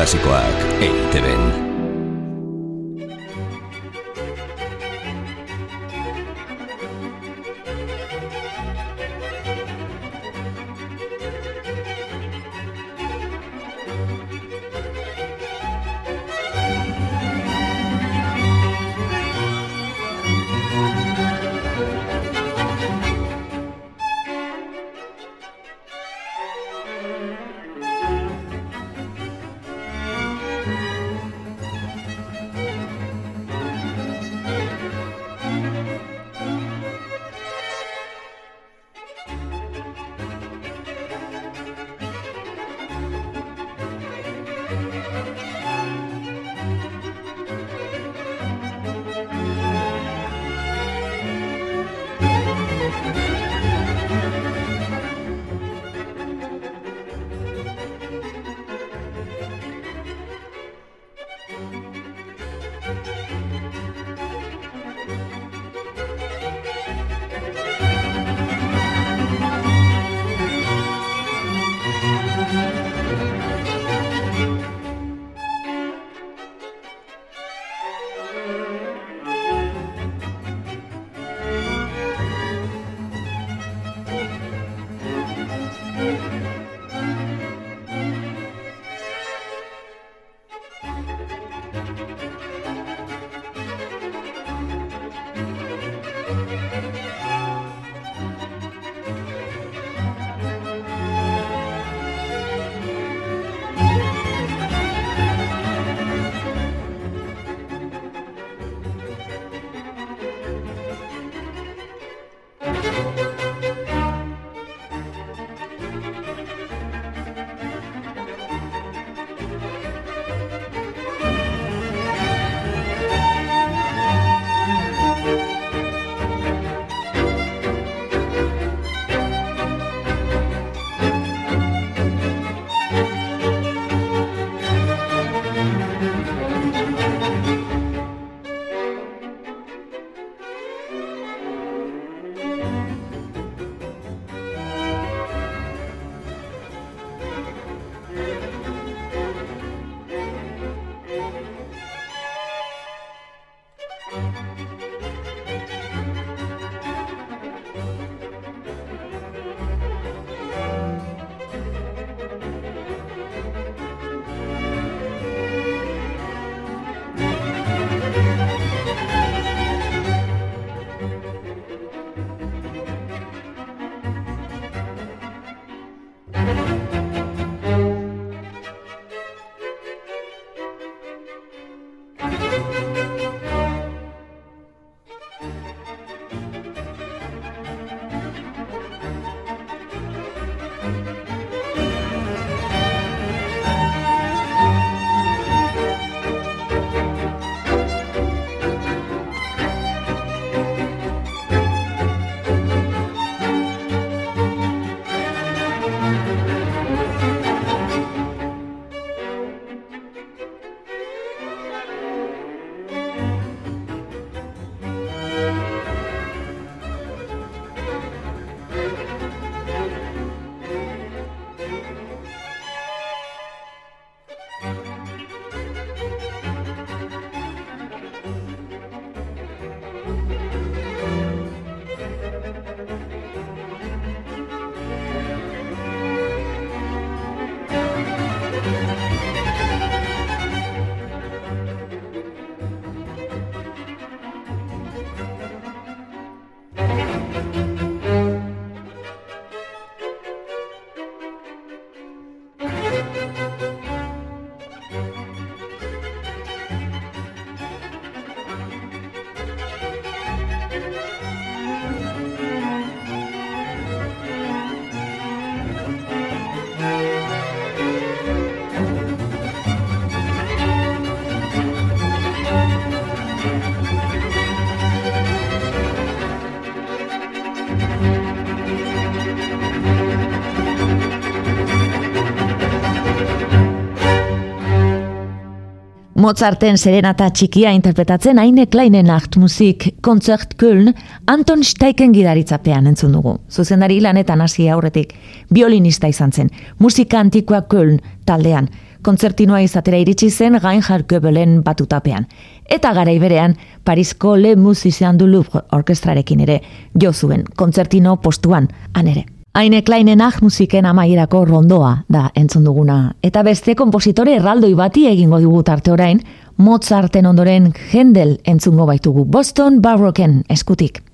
klasikoak eiteben. Mozarten serenata txikia interpretatzen haine kleinen acht musik konzert Köln Anton Steiken gidaritzapean entzun dugu. Zuzendari lanetan hasi aurretik, violinista izan zen, musika antikoa Köln taldean, kontzertinoa izatera iritsi zen Reinhard Goebelen batutapean. Eta gara berean Parisko Le Musician du Louvre orkestrarekin ere jo zuen kontzertino postuan, han ere. Haine Kleinen musiken amaierako rondoa da entzun duguna. Eta beste kompositore erraldoi bati egingo dugu tarte orain, Mozarten ondoren Hendel entzungo baitugu Boston Baroken eskutik.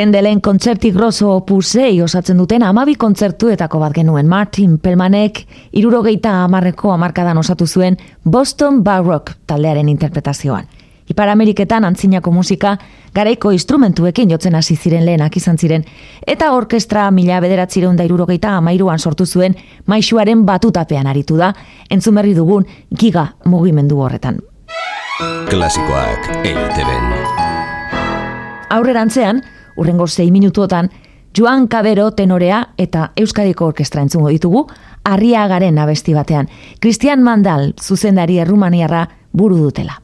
Hendelen kontzerti grosso opusei osatzen duten amabi kontzertuetako bat genuen Martin Pelmanek irurogeita amarreko amarkadan osatu zuen Boston Baroque taldearen interpretazioan. Ipar Ameriketan antzinako musika garaiko instrumentuekin jotzen hasi ziren lehenak izan ziren, eta orkestra mila bederatzireun da irurogeita amairuan sortu zuen maixuaren batutapean aritu da, entzumerri dugun giga mugimendu horretan. Klasikoak eiteben. Aurrerantzean, urrengo zei minutuotan, Joan Kabero tenorea eta Euskadiko Orkestra entzungo ditugu, arriagaren abesti batean. Christian Mandal, zuzendari errumaniarra, buru dutela.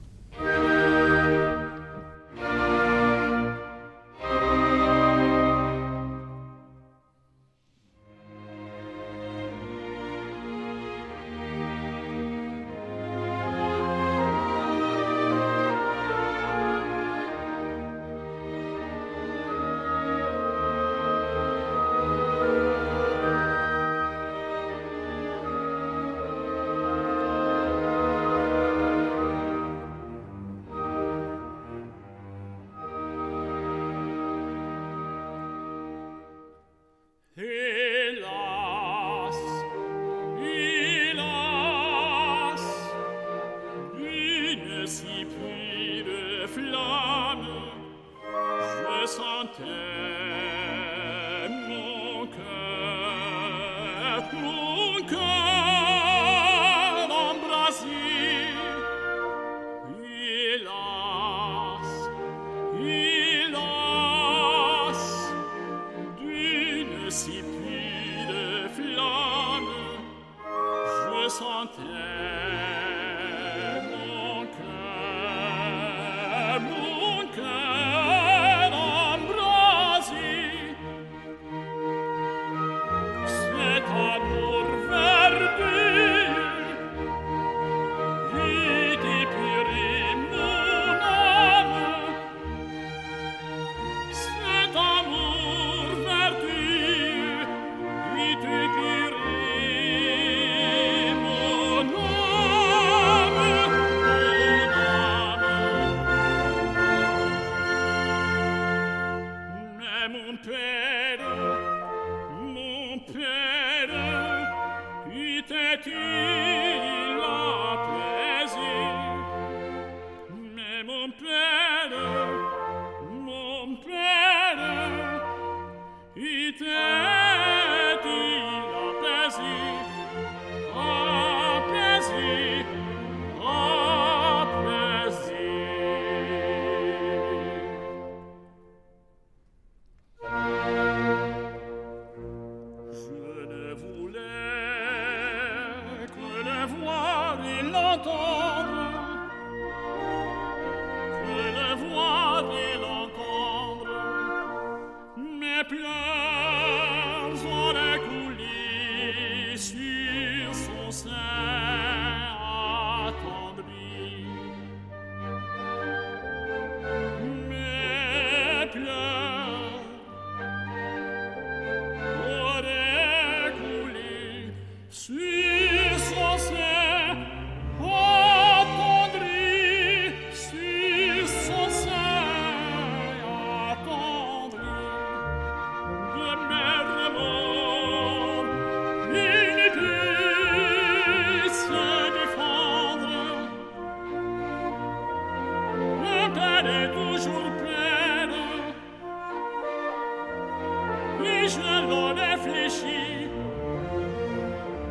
Michel, on est fléchi.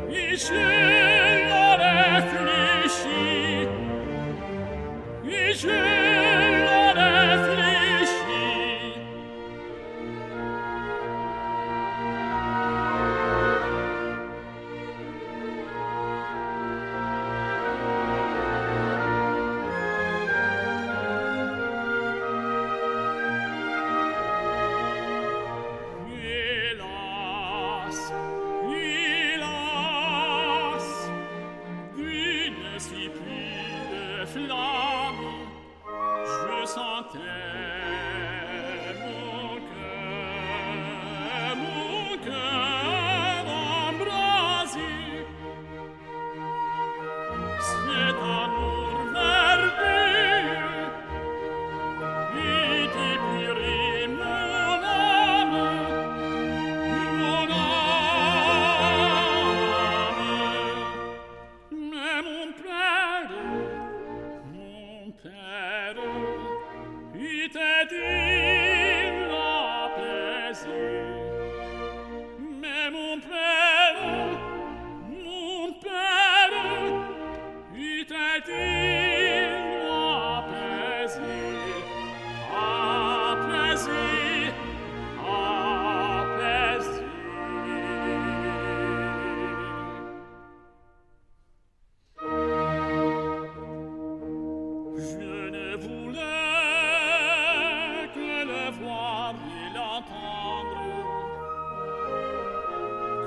Michel.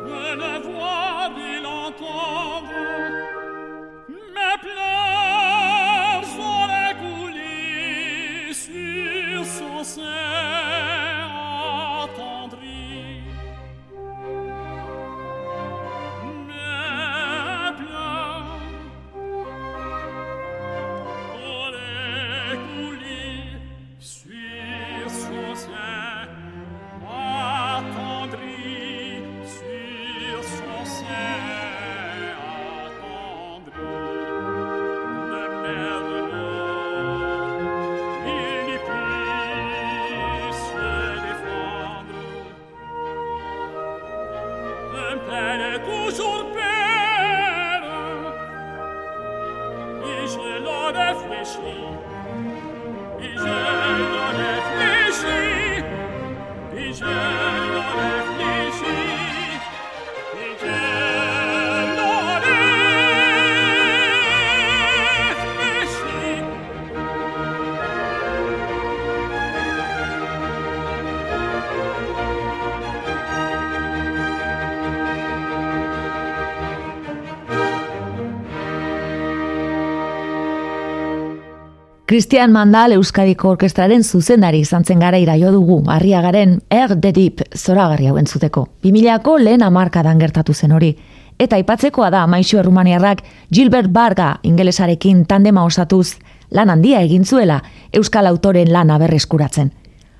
me ne Christian Mandal Euskadiko Orkestraren zuzendari izan zen gara iraio dugu, harriagaren Er de Deep zoragarri hauen zuteko. 2000ko lehen amarkadan gertatu zen hori. Eta aipatzekoa da maixo errumaniarrak Gilbert Barga ingelesarekin tandema osatuz lan handia egin zuela Euskal autoren lana berreskuratzen.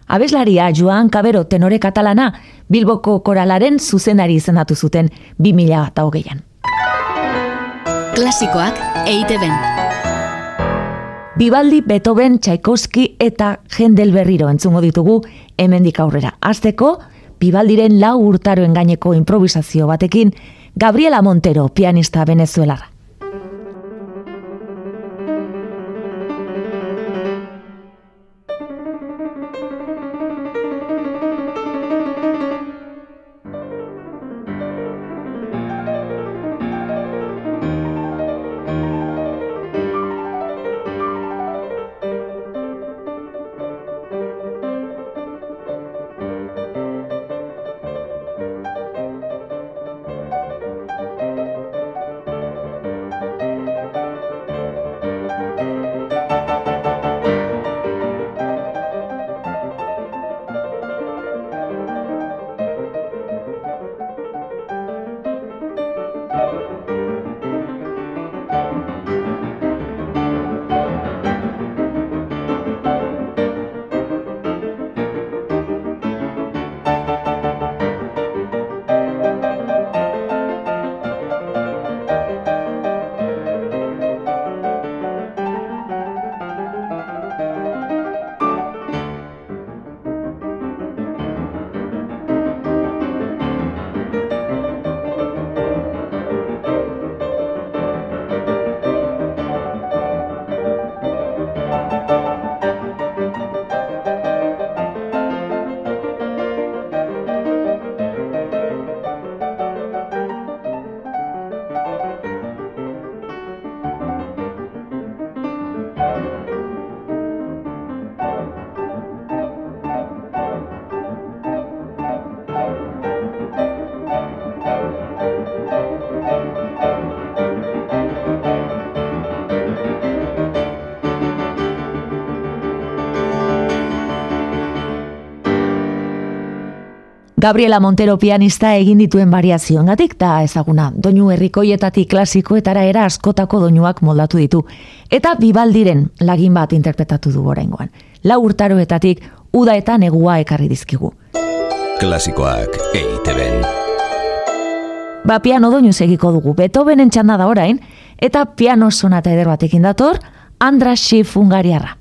Abeslaria Joan Cabero tenore katalana Bilboko koralaren zuzendari izendatu zuten 2008an. Klasikoak eite Bibaldi, Beethoven, Tchaikovsky eta Hendel berriro entzungo ditugu hemendik aurrera. Azteko, Bibaldiren lau urtaroen gaineko improvisazio batekin, Gabriela Montero, pianista venezuelara. Gabriela Montero pianista egin dituen variazioengatik da ezaguna. Doinu herrikoietatik klasikoetara era askotako doinuak moldatu ditu eta bibaldiren lagin bat interpretatu du oraingoan. Lau urtaroetatik uda eta negua ekarri dizkigu. Klasikoak EITB-en. Ba, piano doinu segiko dugu. Beethovenen txanda da orain eta piano sonata eder batekin dator Andras Schiff Ungariarra.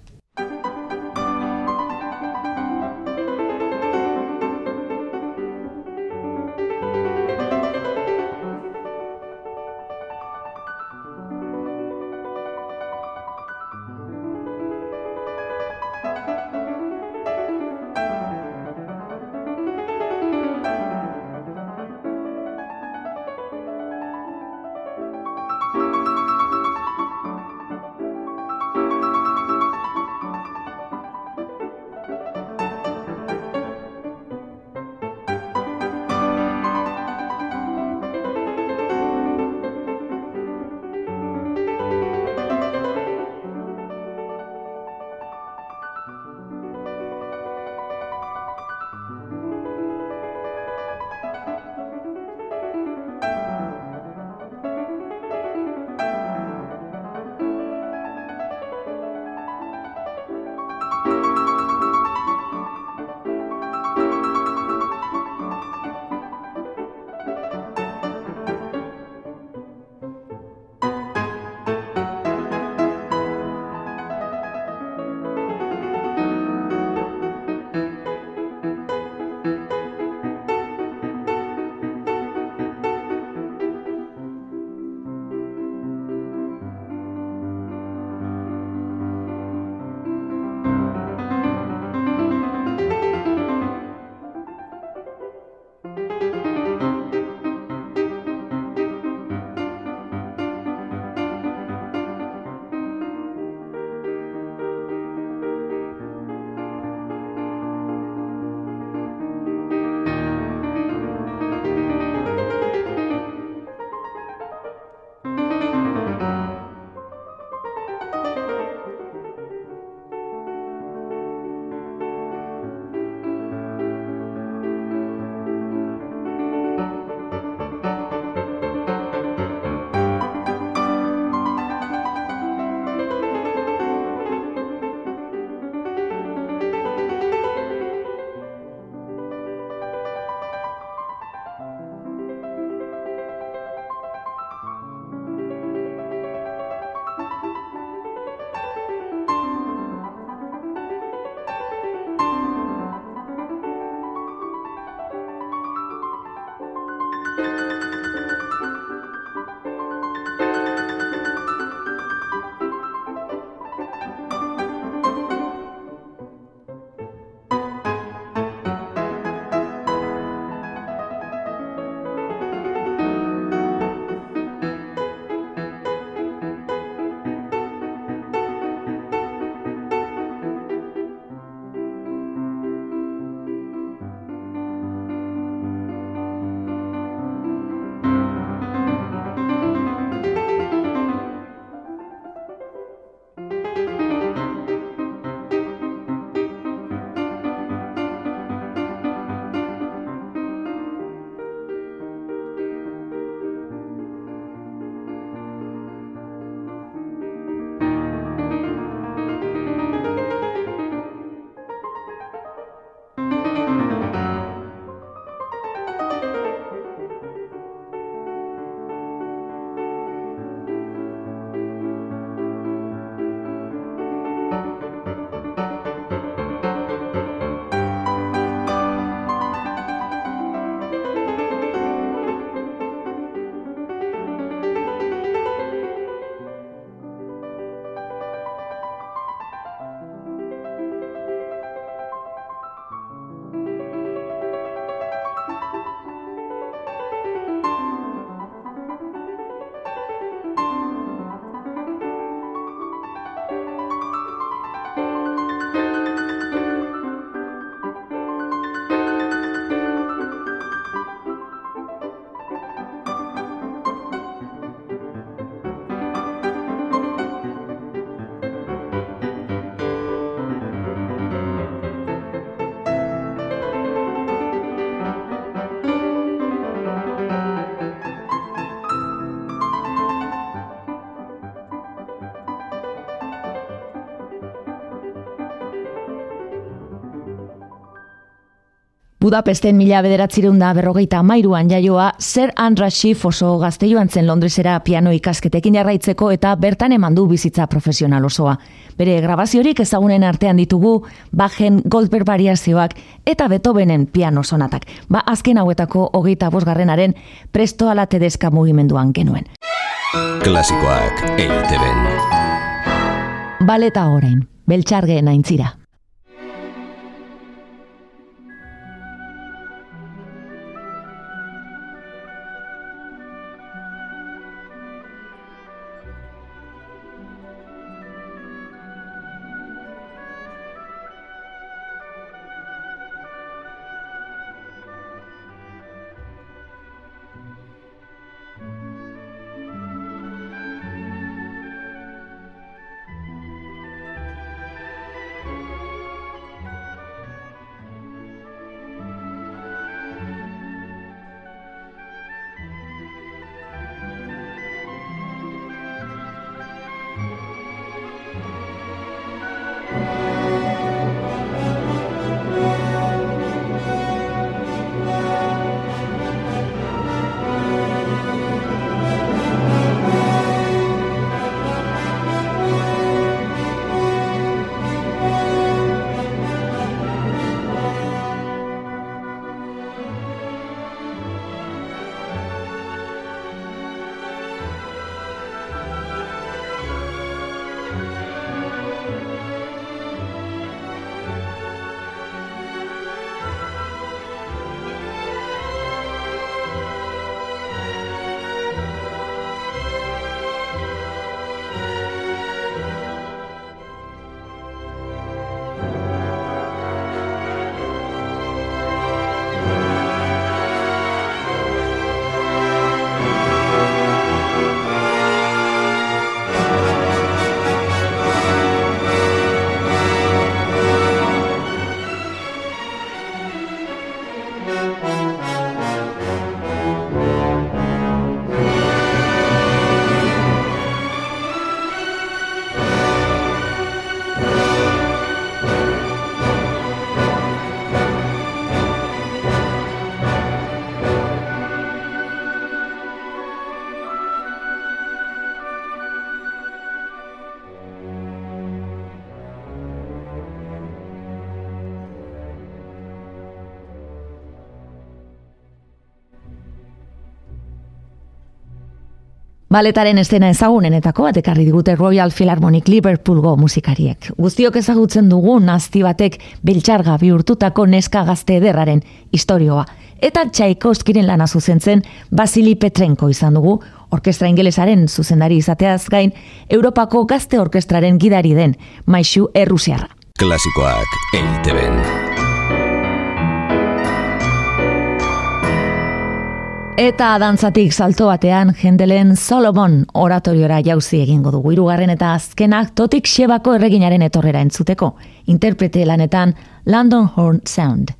Budapesten mila bederatzireun da berrogeita mairuan jaioa, Zer Andra Schiff oso gazte joan zen Londresera piano ikasketekin jarraitzeko eta bertan eman du bizitza profesional osoa. Bere grabaziorik ezagunen artean ditugu, Bajen Goldberg variazioak eta Beethovenen piano sonatak. Ba azken hauetako hogeita bosgarrenaren presto ala tedezka mugimenduan genuen. Klasikoak eiteben. Baleta orain, beltxargeen aintzira. Baletaren estena ezagunenetako bat ekarri digute Royal Philharmonic Liverpoolgo musikariek. Guztiok ezagutzen dugu nazti batek beltxarga bihurtutako neska gazte ederraren historioa. Eta Tchaikovskiren lana zuzentzen Basili Petrenko izan dugu, orkestra ingelesaren zuzendari izateaz gain, Europako gazte orkestraren gidari den, Maixu Errusiarra. Klasikoak eiteben. Eta dantzatik salto batean jendelen Solomon oratoriora jauzi egingo dugu irugarren eta azkenak totik xebako erreginaren etorrera entzuteko. Interprete lanetan London Horn Sound.